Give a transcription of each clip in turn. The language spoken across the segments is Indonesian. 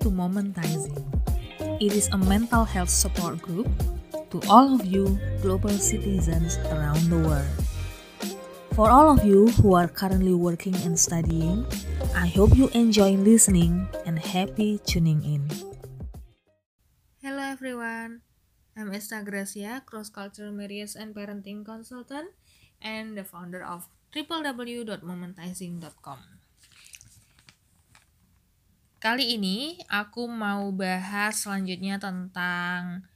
to Momentizing. It is a mental health support group to all of you global citizens around the world. For all of you who are currently working and studying, I hope you enjoy listening and happy tuning in. Hello everyone, I'm Esta Gracia, cross cultural marriage and parenting consultant and the founder of www.momentizing.com. Kali ini aku mau bahas selanjutnya tentang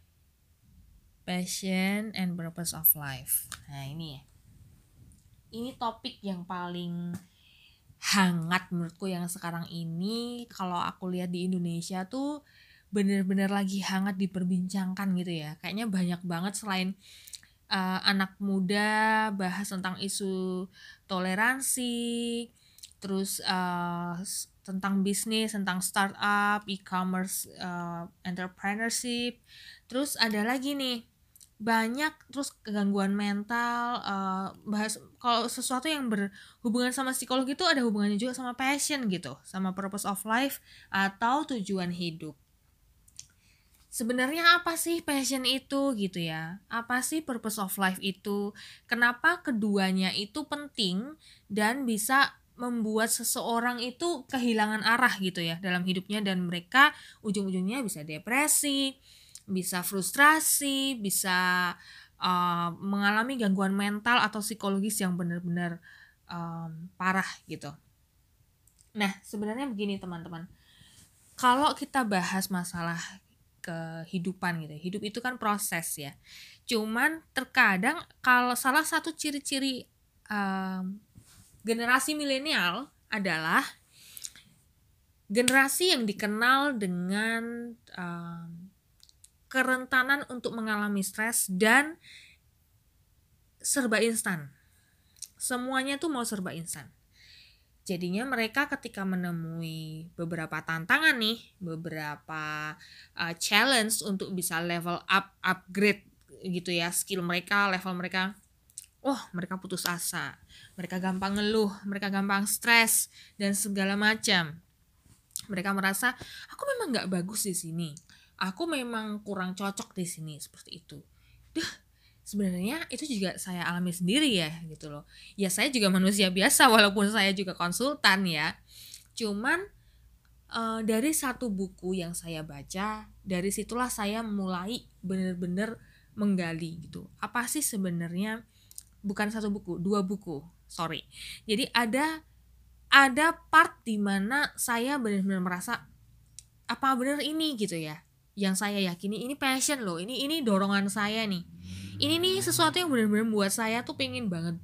passion and purpose of life. Nah, ini ya. Ini topik yang paling hangat menurutku yang sekarang ini kalau aku lihat di Indonesia tuh bener-bener lagi hangat diperbincangkan gitu ya. Kayaknya banyak banget selain uh, anak muda bahas tentang isu toleransi, terus uh, tentang bisnis, tentang startup, e-commerce, uh, entrepreneurship. Terus ada lagi nih banyak terus kegangguan mental uh, bahas kalau sesuatu yang berhubungan sama psikologi itu ada hubungannya juga sama passion gitu sama purpose of life atau tujuan hidup. Sebenarnya apa sih passion itu gitu ya? Apa sih purpose of life itu? Kenapa keduanya itu penting dan bisa membuat seseorang itu kehilangan arah gitu ya dalam hidupnya dan mereka ujung-ujungnya bisa depresi, bisa frustrasi, bisa uh, mengalami gangguan mental atau psikologis yang benar-benar um, parah gitu. Nah, sebenarnya begini teman-teman. Kalau kita bahas masalah kehidupan gitu, hidup itu kan proses ya. Cuman terkadang kalau salah satu ciri-ciri um, generasi milenial adalah generasi yang dikenal dengan um, kerentanan untuk mengalami stres dan serba instan. Semuanya tuh mau serba instan. Jadinya mereka ketika menemui beberapa tantangan nih, beberapa uh, challenge untuk bisa level up, upgrade gitu ya skill mereka, level mereka oh mereka putus asa, mereka gampang ngeluh, mereka gampang stres dan segala macam. Mereka merasa aku memang nggak bagus di sini, aku memang kurang cocok di sini seperti itu. Duh, sebenarnya itu juga saya alami sendiri ya gitu loh. Ya saya juga manusia biasa walaupun saya juga konsultan ya. Cuman uh, dari satu buku yang saya baca, dari situlah saya mulai bener-bener menggali gitu. Apa sih sebenarnya bukan satu buku, dua buku. Sorry. Jadi ada ada part di mana saya benar-benar merasa apa benar ini gitu ya. Yang saya yakini ini passion loh. Ini ini dorongan saya nih. Ini nih sesuatu yang benar-benar buat saya tuh pengen banget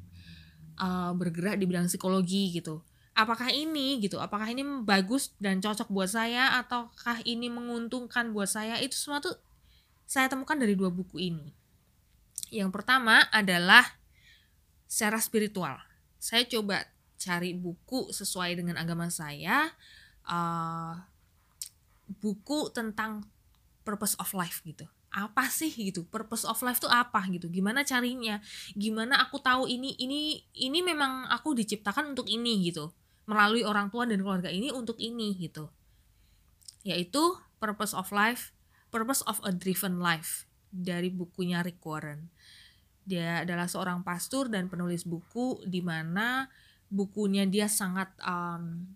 uh, bergerak di bidang psikologi gitu. Apakah ini gitu? Apakah ini bagus dan cocok buat saya ataukah ini menguntungkan buat saya? Itu semua tuh saya temukan dari dua buku ini. Yang pertama adalah secara spiritual. Saya coba cari buku sesuai dengan agama saya, uh, buku tentang purpose of life gitu. Apa sih gitu? Purpose of life tuh apa gitu? Gimana carinya? Gimana aku tahu ini ini ini memang aku diciptakan untuk ini gitu. Melalui orang tua dan keluarga ini untuk ini gitu. Yaitu purpose of life, purpose of a driven life dari bukunya Rick Warren. Dia adalah seorang pastor dan penulis buku di mana bukunya dia sangat um,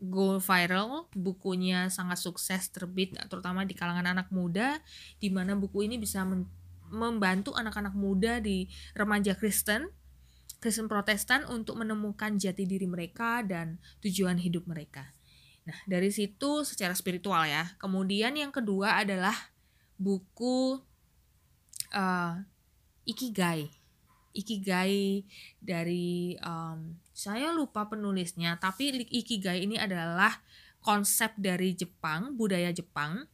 go viral, bukunya sangat sukses terbit terutama di kalangan anak muda di mana buku ini bisa membantu anak-anak muda di remaja Kristen Kristen Protestan untuk menemukan jati diri mereka dan tujuan hidup mereka. Nah, dari situ secara spiritual ya. Kemudian yang kedua adalah buku uh, ikigai. Ikigai dari um, saya lupa penulisnya tapi ikigai ini adalah konsep dari Jepang budaya Jepang.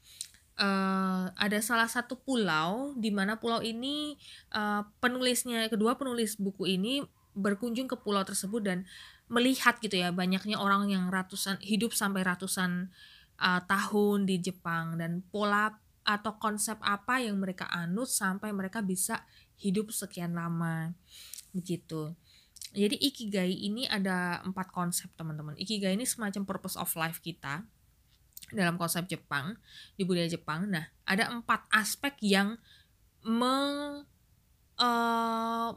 Uh, ada salah satu pulau di mana pulau ini uh, penulisnya kedua penulis buku ini berkunjung ke pulau tersebut dan melihat gitu ya banyaknya orang yang ratusan hidup sampai ratusan uh, tahun di Jepang dan pola atau konsep apa yang mereka anut sampai mereka bisa hidup sekian lama. Begitu. Jadi ikigai ini ada empat konsep teman-teman. Ikigai ini semacam purpose of life kita dalam konsep Jepang di budaya Jepang. Nah ada empat aspek yang meng uh,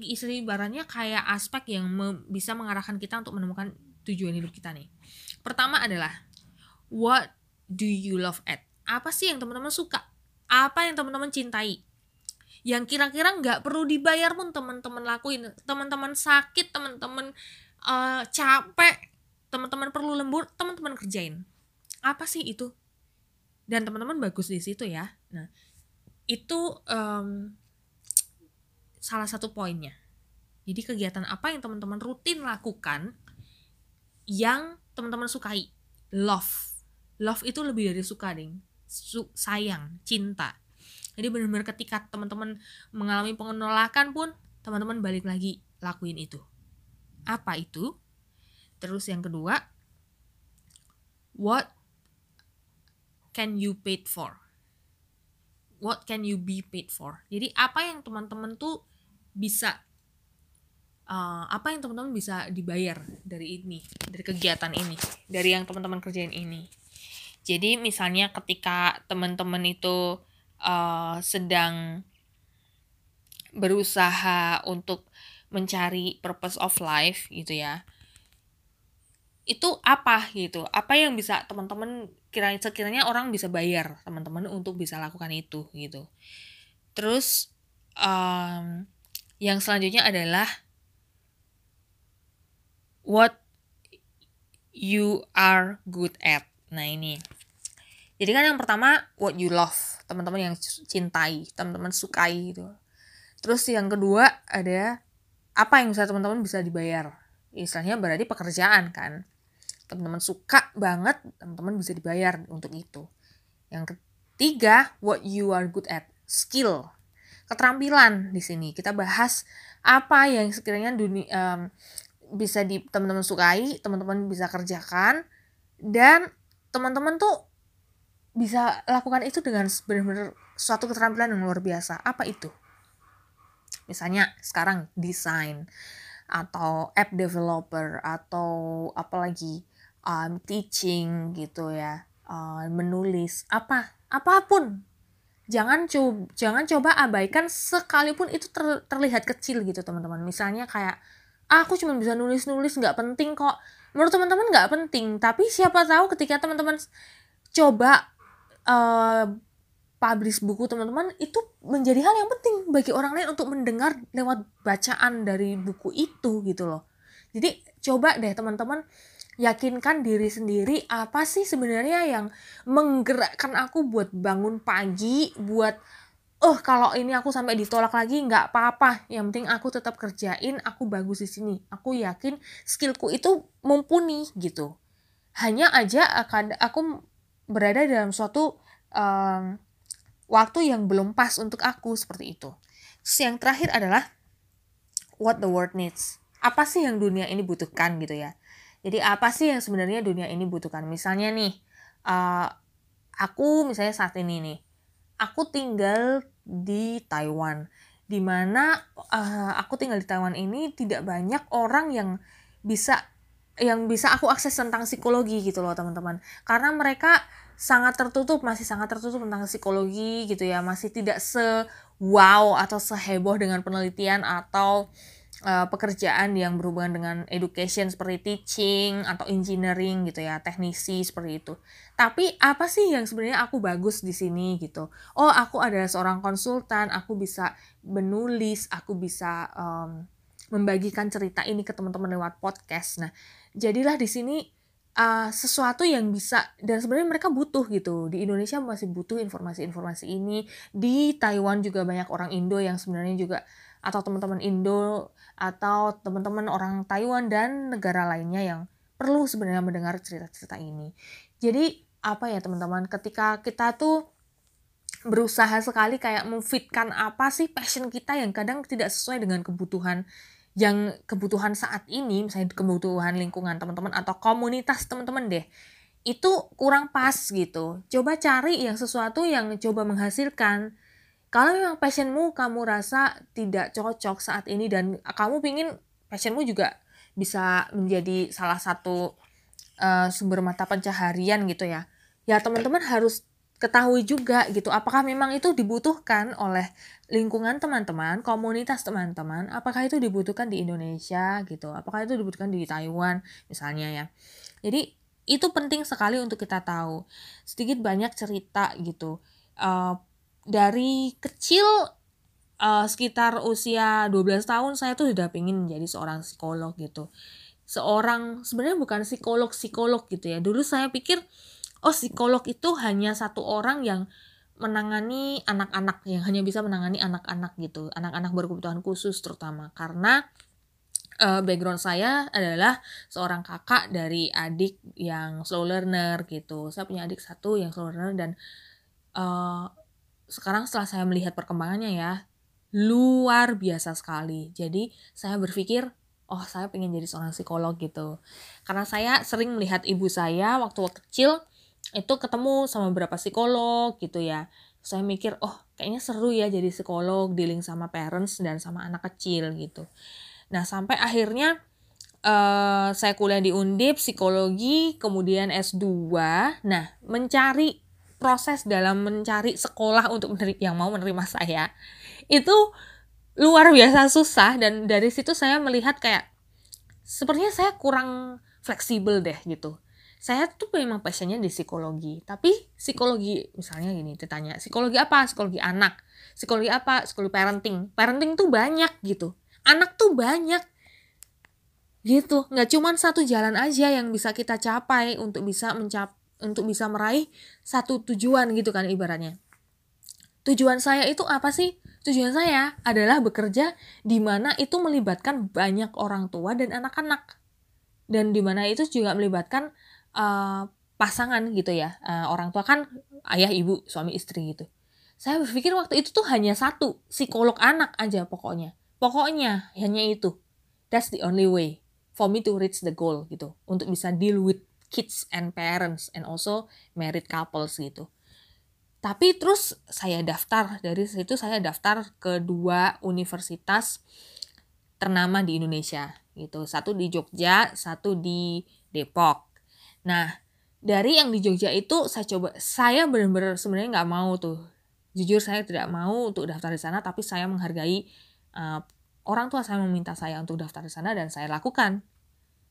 istri ibaratnya kayak aspek yang me, bisa mengarahkan kita untuk menemukan tujuan hidup kita nih. Pertama adalah what do you love at? Apa sih yang teman-teman suka? Apa yang teman-teman cintai yang kira-kira nggak perlu dibayar pun teman-teman lakuin. Teman-teman sakit teman-teman uh, capek teman-teman perlu lembur teman-teman kerjain. Apa sih itu? Dan teman-teman bagus di situ ya. Nah itu um, salah satu poinnya. Jadi kegiatan apa yang teman-teman rutin lakukan yang teman-teman sukai? Love. Love itu lebih dari suka ding. Su sayang cinta jadi benar-benar ketika teman-teman mengalami penolakan pun teman-teman balik lagi lakuin itu apa itu Terus yang kedua, what can you paid for? What can you be paid for? Jadi apa yang teman-teman tuh bisa uh, apa yang teman-teman bisa dibayar dari ini, dari kegiatan ini, dari yang teman-teman kerjain ini. Jadi misalnya ketika teman-teman itu uh, sedang berusaha untuk mencari purpose of life gitu ya. Itu apa gitu? Apa yang bisa teman-teman kira sekiranya orang bisa bayar teman-teman untuk bisa lakukan itu gitu. Terus um, yang selanjutnya adalah what you are good at. Nah ini jadi kan yang pertama what you love. Teman-teman yang cintai teman-teman sukai gitu. Terus yang kedua ada apa yang bisa teman-teman bisa dibayar? Istilahnya berarti pekerjaan kan. Teman-teman suka banget teman-teman bisa dibayar untuk itu. Yang ketiga what you are good at. Skill. Keterampilan di sini. Kita bahas apa yang sekiranya dunia um, bisa di teman-teman sukai teman-teman bisa kerjakan dan teman-teman tuh bisa lakukan itu dengan benar-benar suatu keterampilan yang luar biasa. Apa itu? Misalnya sekarang desain atau app developer atau apalagi um, teaching gitu ya uh, menulis apa apa pun. Jangan coba jangan coba abaikan sekalipun itu ter, terlihat kecil gitu teman-teman. Misalnya kayak ah, aku cuma bisa nulis nulis nggak penting kok. Menurut teman-teman nggak penting tapi siapa tahu ketika teman-teman coba uh, publish buku teman-teman itu menjadi hal yang penting bagi orang lain untuk mendengar lewat bacaan dari buku itu gitu loh. Jadi coba deh teman-teman yakinkan diri sendiri apa sih sebenarnya yang menggerakkan aku buat bangun pagi buat oh kalau ini aku sampai ditolak lagi nggak apa-apa. Yang penting aku tetap kerjain aku bagus di sini. Aku yakin skillku itu mumpuni gitu. Hanya aja akan aku berada dalam suatu um, waktu yang belum pas untuk aku seperti itu. Terus yang terakhir adalah what the world needs. Apa sih yang dunia ini butuhkan gitu ya? Jadi apa sih yang sebenarnya dunia ini butuhkan? Misalnya nih, uh, aku misalnya saat ini nih, aku tinggal di Taiwan, di mana uh, aku tinggal di Taiwan ini tidak banyak orang yang bisa yang bisa aku akses tentang psikologi gitu loh teman-teman karena mereka sangat tertutup masih sangat tertutup tentang psikologi gitu ya masih tidak se wow atau seheboh dengan penelitian atau uh, pekerjaan yang berhubungan dengan education seperti teaching atau engineering gitu ya, teknisi seperti itu. Tapi apa sih yang sebenarnya aku bagus di sini gitu? Oh, aku adalah seorang konsultan, aku bisa menulis, aku bisa um, membagikan cerita ini ke teman-teman lewat podcast. Nah, jadilah di sini uh, sesuatu yang bisa dan sebenarnya mereka butuh gitu. Di Indonesia masih butuh informasi-informasi ini. Di Taiwan juga banyak orang Indo yang sebenarnya juga atau teman-teman Indo atau teman-teman orang Taiwan dan negara lainnya yang perlu sebenarnya mendengar cerita-cerita ini. Jadi apa ya teman-teman? Ketika kita tuh berusaha sekali kayak memfitkan apa sih passion kita yang kadang tidak sesuai dengan kebutuhan yang kebutuhan saat ini misalnya kebutuhan lingkungan teman-teman atau komunitas teman-teman deh itu kurang pas gitu. Coba cari yang sesuatu yang coba menghasilkan. Kalau memang passionmu kamu rasa tidak cocok saat ini dan kamu pingin passionmu juga bisa menjadi salah satu uh, sumber mata pencaharian gitu ya. Ya teman-teman harus ketahui juga gitu apakah memang itu dibutuhkan oleh lingkungan teman-teman komunitas teman-teman apakah itu dibutuhkan di Indonesia gitu apakah itu dibutuhkan di Taiwan misalnya ya. Jadi itu penting sekali untuk kita tahu. Sedikit banyak cerita gitu. Uh, dari kecil uh, sekitar usia 12 tahun saya tuh sudah pengen menjadi seorang psikolog gitu. Seorang sebenarnya bukan psikolog psikolog gitu ya. Dulu saya pikir oh psikolog itu hanya satu orang yang menangani anak-anak yang hanya bisa menangani anak-anak gitu anak-anak berkebutuhan khusus terutama. Karena uh, background saya adalah seorang kakak dari adik yang slow learner gitu. Saya punya adik satu yang slow learner dan uh, sekarang setelah saya melihat perkembangannya ya luar biasa sekali. Jadi saya berpikir oh saya pengen jadi seorang psikolog gitu. Karena saya sering melihat ibu saya waktu kecil itu ketemu sama beberapa psikolog gitu ya. Saya mikir oh kayaknya seru ya jadi psikolog dealing sama parents dan sama anak kecil gitu. Nah sampai akhirnya uh, saya kuliah di Undip psikologi kemudian S2 nah mencari proses dalam mencari sekolah untuk yang mau menerima saya itu luar biasa susah dan dari situ saya melihat kayak sepertinya saya kurang fleksibel deh gitu saya tuh memang passionnya di psikologi. Tapi psikologi misalnya gini ditanya psikologi apa? Psikologi anak. Psikologi apa? Psikologi parenting. Parenting tuh banyak gitu. Anak tuh banyak. Gitu. Nggak cuma satu jalan aja yang bisa kita capai untuk bisa mencap untuk bisa meraih satu tujuan gitu kan ibaratnya. Tujuan saya itu apa sih? Tujuan saya adalah bekerja di mana itu melibatkan banyak orang tua dan anak-anak. Dan di mana itu juga melibatkan uh, pasangan gitu ya. Uh, orang tua kan ayah ibu suami istri gitu. Saya berpikir waktu itu tuh hanya satu psikolog anak aja pokoknya. Pokoknya hanya itu. That's the only way for me to reach the goal gitu. Untuk bisa deal with kids and parents and also married couples gitu. Tapi terus saya daftar dari situ saya daftar ke dua universitas ternama di Indonesia gitu. Satu di Jogja satu di Depok Nah, dari yang di Jogja itu saya coba, saya benar-benar sebenarnya nggak mau tuh. Jujur saya tidak mau untuk daftar di sana, tapi saya menghargai uh, orang tua saya meminta saya untuk daftar di sana dan saya lakukan.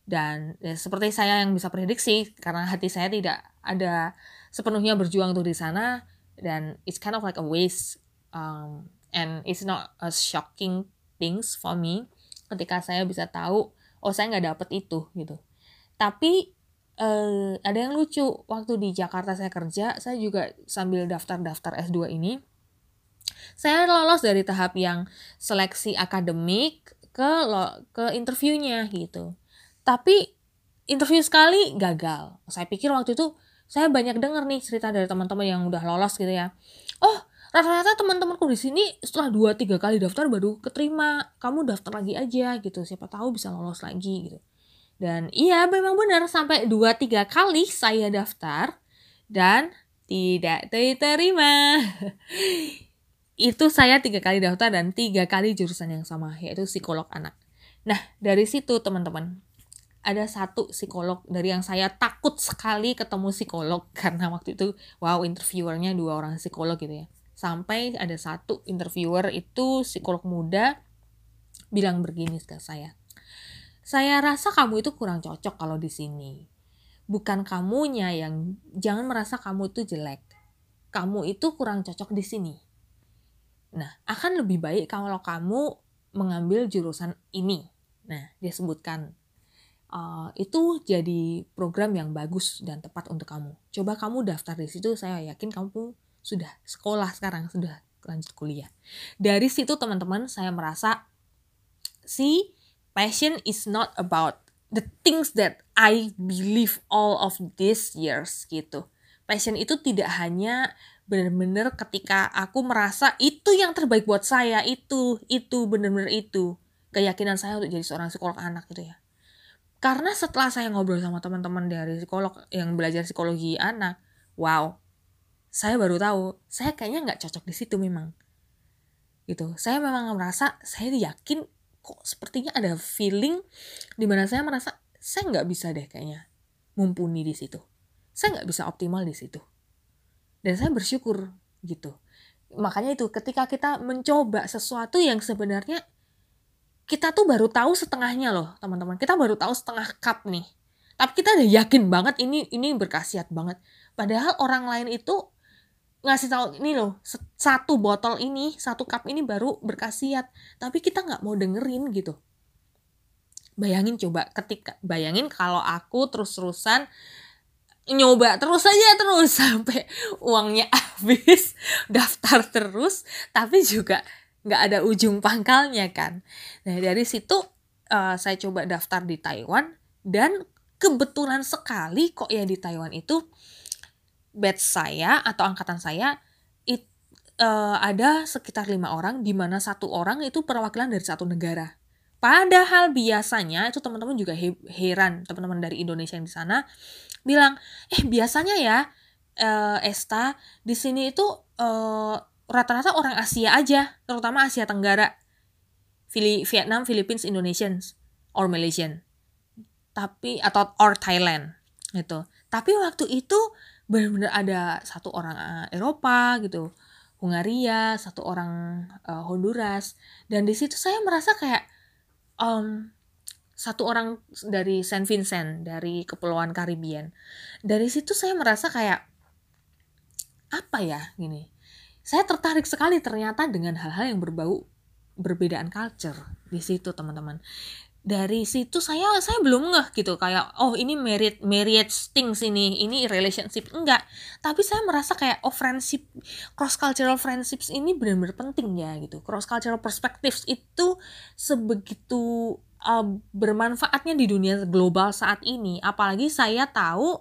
Dan ya, seperti saya yang bisa prediksi, karena hati saya tidak ada sepenuhnya berjuang untuk di sana, dan it's kind of like a waste, um, and it's not a shocking things for me ketika saya bisa tahu, oh saya nggak dapet itu gitu. Tapi uh, ada yang lucu. Waktu di Jakarta saya kerja saya juga sambil daftar-daftar S2 ini saya lolos dari tahap yang seleksi akademik ke lo, ke interviewnya gitu. Tapi interview sekali gagal. Saya pikir waktu itu saya banyak dengar nih cerita dari teman-teman yang udah lolos gitu ya. Oh rata-rata teman-temanku di sini setelah dua tiga kali daftar baru keterima. Kamu daftar lagi aja gitu. Siapa tahu bisa lolos lagi gitu dan iya memang benar sampai 2-3 kali saya daftar dan tidak diterima. Itu saya tiga kali daftar dan tiga kali jurusan yang sama yaitu psikolog anak. Nah dari situ teman-teman ada satu psikolog dari yang saya takut sekali ketemu psikolog karena waktu itu wow interviewernya dua orang psikolog gitu ya sampai ada satu interviewer itu psikolog muda bilang begini ke saya saya rasa kamu itu kurang cocok kalau di sini. Bukan kamunya yang jangan merasa kamu itu jelek. Kamu itu kurang cocok di sini. Nah, akan lebih baik kalau kamu mengambil jurusan ini. Nah, dia sebutkan uh, itu jadi program yang bagus dan tepat untuk kamu. Coba kamu daftar di situ, saya yakin kamu sudah sekolah sekarang, sudah lanjut kuliah. Dari situ teman-teman saya merasa si passion is not about the things that I believe all of these years gitu. Passion itu tidak hanya benar-benar ketika aku merasa itu yang terbaik buat saya, itu, itu, benar-benar itu. Keyakinan saya untuk jadi seorang psikolog anak gitu ya. Karena setelah saya ngobrol sama teman-teman dari psikolog yang belajar psikologi anak, wow, saya baru tahu, saya kayaknya nggak cocok di situ memang. Gitu. Saya memang merasa, saya yakin kok sepertinya ada feeling di mana saya merasa saya nggak bisa deh kayaknya mumpuni di situ. Saya nggak bisa optimal di situ. Dan saya bersyukur gitu. Makanya itu ketika kita mencoba sesuatu yang sebenarnya kita tuh baru tahu setengahnya loh teman-teman. Kita baru tahu setengah cup nih. Tapi kita udah yakin banget ini ini berkasiat banget. Padahal orang lain itu ngasih tahu ini loh satu botol ini satu cup ini baru berkasiat tapi kita nggak mau dengerin gitu. Bayangin coba ketika bayangin kalau aku terus-terusan nyoba terus aja terus sampai uangnya habis daftar terus tapi juga nggak ada ujung pangkalnya kan. Nah dari situ uh, saya coba daftar di Taiwan dan kebetulan sekali kok ya di Taiwan itu batch saya atau angkatan saya it, uh, ada sekitar lima orang di mana satu orang itu perwakilan dari satu negara. Padahal biasanya itu teman-teman juga he heran teman-teman dari Indonesia yang di sana bilang eh biasanya ya uh, Esta di sini itu rata rata-rata orang Asia aja terutama Asia Tenggara Fili Vietnam Philippines Indonesians or Malaysian. Tapi atau or Thailand gitu. Tapi waktu itu benar-benar ada satu orang Eropa gitu Hungaria satu orang uh, Honduras dan di situ saya merasa kayak um, satu orang dari Saint Vincent dari Kepulauan Karibian. Dari situ saya merasa kayak apa ya gini. Saya tertarik sekali ternyata dengan hal-hal yang berbau berbedaan culture di situ teman-teman dari situ saya saya belum ngeh gitu. Kayak oh ini merit marriage things ini ini relationship. Enggak. Tapi saya merasa kayak oh friendship cross cultural friendships ini benar-benar penting ya gitu. Cross cultural perspectives itu sebegitu uh, bermanfaatnya di dunia global saat ini. Apalagi saya tahu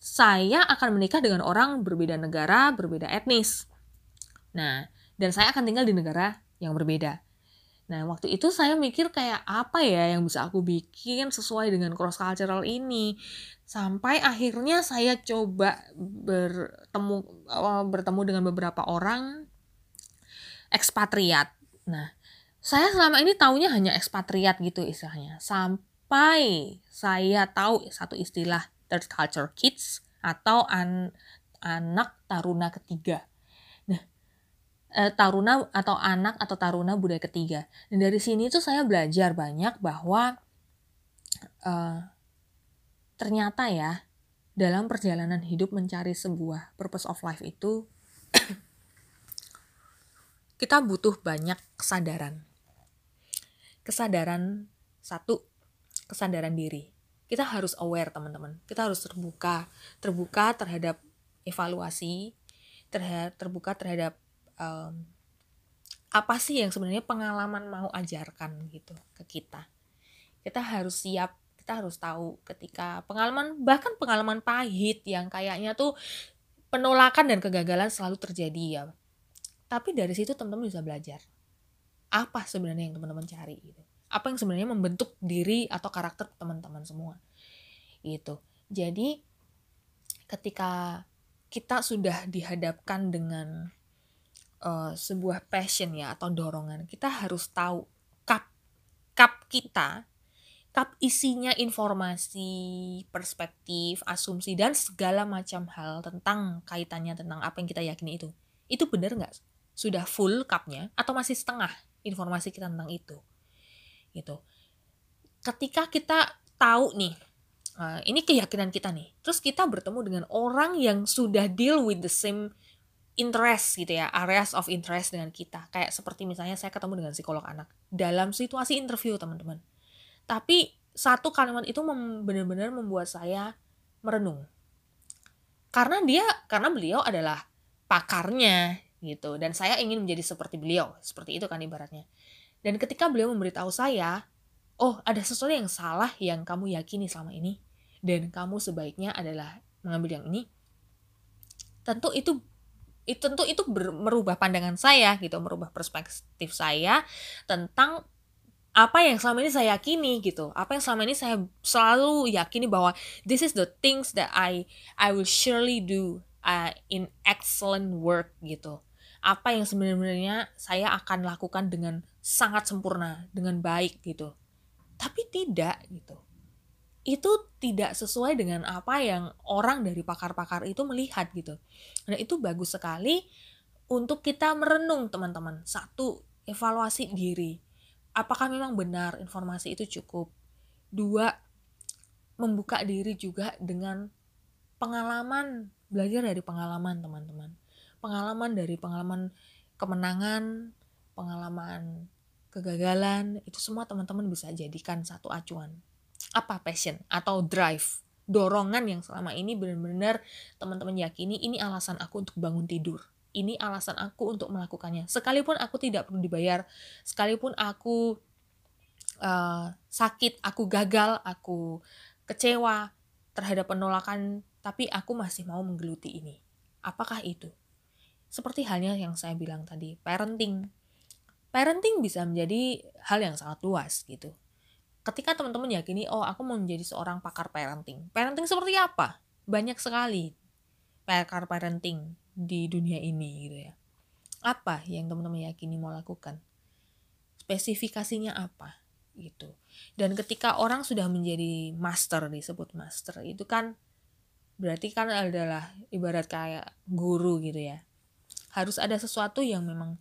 saya akan menikah dengan orang berbeda negara berbeda etnis. Nah dan saya akan tinggal di negara yang berbeda Nah, waktu itu saya mikir kayak apa ya yang bisa aku bikin sesuai dengan cross cultural ini. Sampai akhirnya saya coba bertemu eh, bertemu dengan beberapa orang ekspatriat. Nah, saya selama ini taunya hanya ekspatriat gitu istilahnya. Sampai saya tahu satu istilah third culture kids atau an anak taruna ketiga eh, taruna atau anak atau taruna budaya ketiga. Dan dari sini tuh saya belajar banyak bahwa eh, ternyata ya dalam perjalanan hidup mencari sebuah purpose of life itu kita butuh banyak kesadaran. Kesadaran satu, kesadaran diri. Kita harus aware teman-teman. Kita harus terbuka, terbuka terhadap evaluasi, terhadap terbuka terhadap um, apa sih yang sebenarnya pengalaman mau ajarkan gitu ke kita? Kita harus siap kita harus tahu ketika pengalaman bahkan pengalaman pahit yang kayaknya tuh penolakan dan kegagalan selalu terjadi ya. Tapi dari situ teman-teman bisa belajar. Apa sebenarnya yang teman-teman cari gitu? Apa yang sebenarnya membentuk diri atau karakter teman-teman semua gitu? Jadi ketika kita sudah dihadapkan dengan uh, sebuah passion ya atau dorongan. Kita harus tahu cup cup kita cup isinya informasi perspektif asumsi dan segala macam hal tentang kaitannya tentang apa yang kita yakini itu. Itu benar nggak? Sudah full cupnya atau masih setengah informasi kita tentang itu? Gitu. Ketika kita tahu nih uh, ini keyakinan kita nih. Terus kita bertemu dengan orang yang sudah deal with the same interest gitu ya, areas of interest dengan kita. Kayak seperti misalnya saya ketemu dengan psikolog anak dalam situasi interview teman-teman. Tapi satu kalimat itu mem benar-benar membuat saya merenung. Karena dia, karena beliau adalah pakarnya gitu. Dan saya ingin menjadi seperti beliau. Seperti itu kan ibaratnya. Dan ketika beliau memberitahu saya, oh ada sesuatu yang salah yang kamu yakini selama ini. Dan kamu sebaiknya adalah mengambil yang ini. Tentu itu itu tentu itu ber, merubah pandangan saya gitu merubah perspektif saya tentang apa yang selama ini saya yakini gitu. Apa yang selama ini saya selalu yakini bahwa this is the things that I I will surely do uh, in excellent work gitu. Apa yang sebenarnya saya akan lakukan dengan sangat sempurna dengan baik gitu. Tapi tidak gitu itu tidak sesuai dengan apa yang orang dari pakar-pakar itu melihat gitu. Nah, itu bagus sekali untuk kita merenung teman-teman. Satu, evaluasi diri. Apakah memang benar informasi itu cukup? Dua, membuka diri juga dengan pengalaman, belajar dari pengalaman teman-teman. Pengalaman dari pengalaman kemenangan, pengalaman kegagalan, itu semua teman-teman bisa jadikan satu acuan apa? Passion atau drive? Dorongan yang selama ini benar-benar teman-teman yakini ini alasan aku untuk bangun tidur. Ini alasan aku untuk melakukannya. Sekalipun aku tidak perlu dibayar sekalipun aku uh, sakit aku gagal aku kecewa terhadap penolakan tapi aku masih mau menggeluti ini. Apakah itu? Seperti halnya yang saya bilang tadi parenting. Parenting bisa menjadi hal yang sangat luas gitu ketika teman-teman yakini oh aku mau menjadi seorang pakar parenting. Parenting seperti apa? Banyak sekali pakar parenting di dunia ini gitu ya. Apa yang teman-teman yakini mau lakukan? Spesifikasinya apa? Gitu. Dan ketika orang sudah menjadi master disebut master itu kan berarti kan adalah ibarat kayak guru gitu ya. Harus ada sesuatu yang memang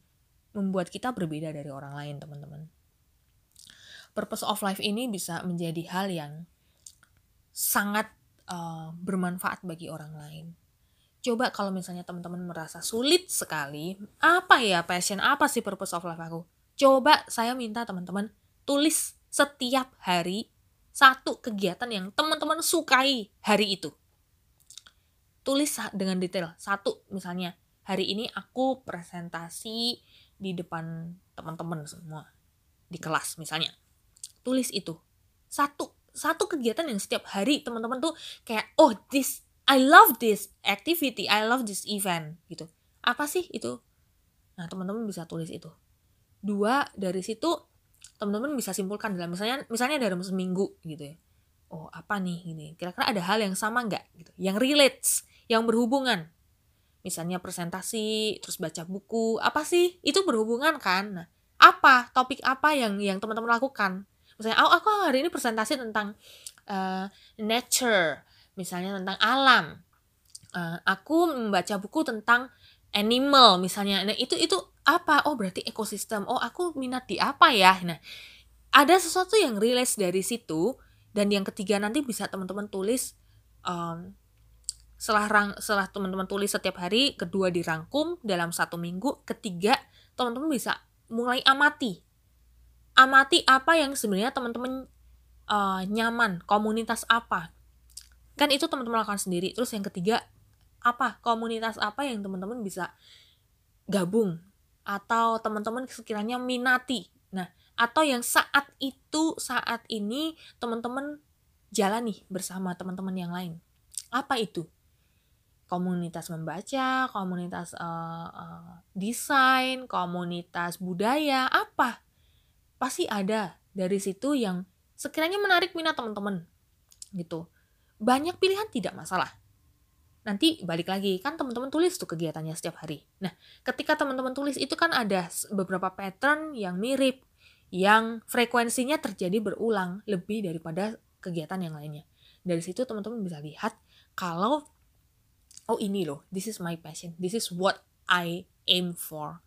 membuat kita berbeda dari orang lain teman-teman purpose of life ini bisa menjadi hal yang sangat uh, bermanfaat bagi orang lain. Coba kalau misalnya teman-teman merasa sulit sekali, apa ya passion, apa sih purpose of life aku? Coba saya minta teman-teman tulis setiap hari satu kegiatan yang teman-teman sukai hari itu. Tulis dengan detail. Satu misalnya, hari ini aku presentasi di depan teman-teman semua di kelas misalnya tulis itu. Satu satu kegiatan yang setiap hari teman-teman tuh kayak oh this I love this activity I love this event gitu. Apa sih itu? Nah teman-teman bisa tulis itu. Dua dari situ teman-teman bisa simpulkan dalam misalnya misalnya dalam seminggu gitu ya. Oh apa nih ini? Kira-kira ada hal yang sama nggak? Gitu. Yang relates yang berhubungan. Misalnya presentasi terus baca buku apa sih? Itu berhubungan kan? Nah apa? Topik apa yang yang teman-teman lakukan misalnya oh aku hari ini presentasi tentang uh, nature misalnya tentang alam. Uh, aku membaca buku tentang animal misalnya. Nah itu itu apa? Oh berarti ekosistem. Oh aku minat di apa ya? Nah ada sesuatu yang rilis dari situ dan yang ketiga nanti bisa teman-teman tulis um, setelah rang, setelah teman-teman tulis setiap hari kedua dirangkum dalam satu minggu ketiga teman-teman bisa mulai amati amati apa yang sebenarnya teman-teman uh, nyaman, komunitas apa. Kan itu teman-teman lakukan sendiri. Terus yang ketiga, apa komunitas apa yang teman-teman bisa gabung atau teman-teman sekiranya minati. Nah, atau yang saat itu saat ini teman-teman jalani bersama teman-teman yang lain. Apa itu? Komunitas membaca, komunitas uh, uh, desain, komunitas budaya, apa? Pasti ada dari situ yang sekiranya menarik minat teman-teman gitu. Banyak pilihan tidak masalah. Nanti balik lagi kan teman-teman tulis tuh kegiatannya setiap hari. Nah ketika teman-teman tulis itu kan ada beberapa pattern yang mirip yang frekuensinya terjadi berulang lebih daripada kegiatan yang lainnya. Dari situ teman-teman bisa lihat kalau oh ini loh this is my passion this is what I aim for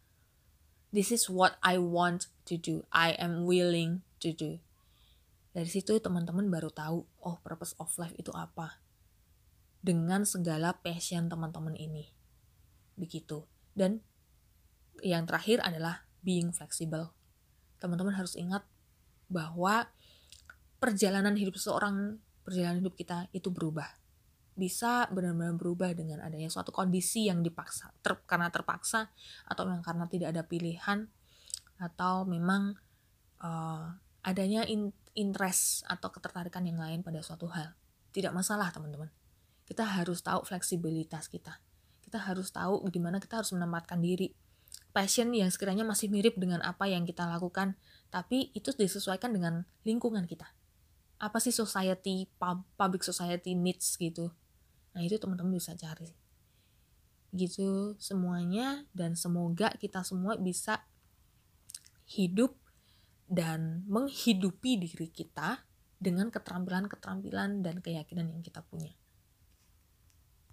this is what I want to do. I am willing to do. Dari situ teman-teman baru tahu oh purpose of life itu apa. Dengan segala passion teman-teman ini. Begitu. Dan yang terakhir adalah being flexible. Teman-teman harus ingat bahwa perjalanan hidup seseorang perjalanan hidup kita itu berubah bisa benar-benar berubah dengan adanya suatu kondisi yang dipaksa ter, karena terpaksa atau memang karena tidak ada pilihan atau memang uh, adanya in, interest atau ketertarikan yang lain pada suatu hal. Tidak masalah teman-teman. Kita harus tahu fleksibilitas kita. Kita harus tahu di mana kita harus menempatkan diri. Passion yang sekiranya masih mirip dengan apa yang kita lakukan tapi itu disesuaikan dengan lingkungan kita. Apa sih society public society needs gitu Nah, itu teman-teman bisa cari. Gitu semuanya dan semoga kita semua bisa hidup dan menghidupi diri kita dengan keterampilan-keterampilan dan keyakinan yang kita punya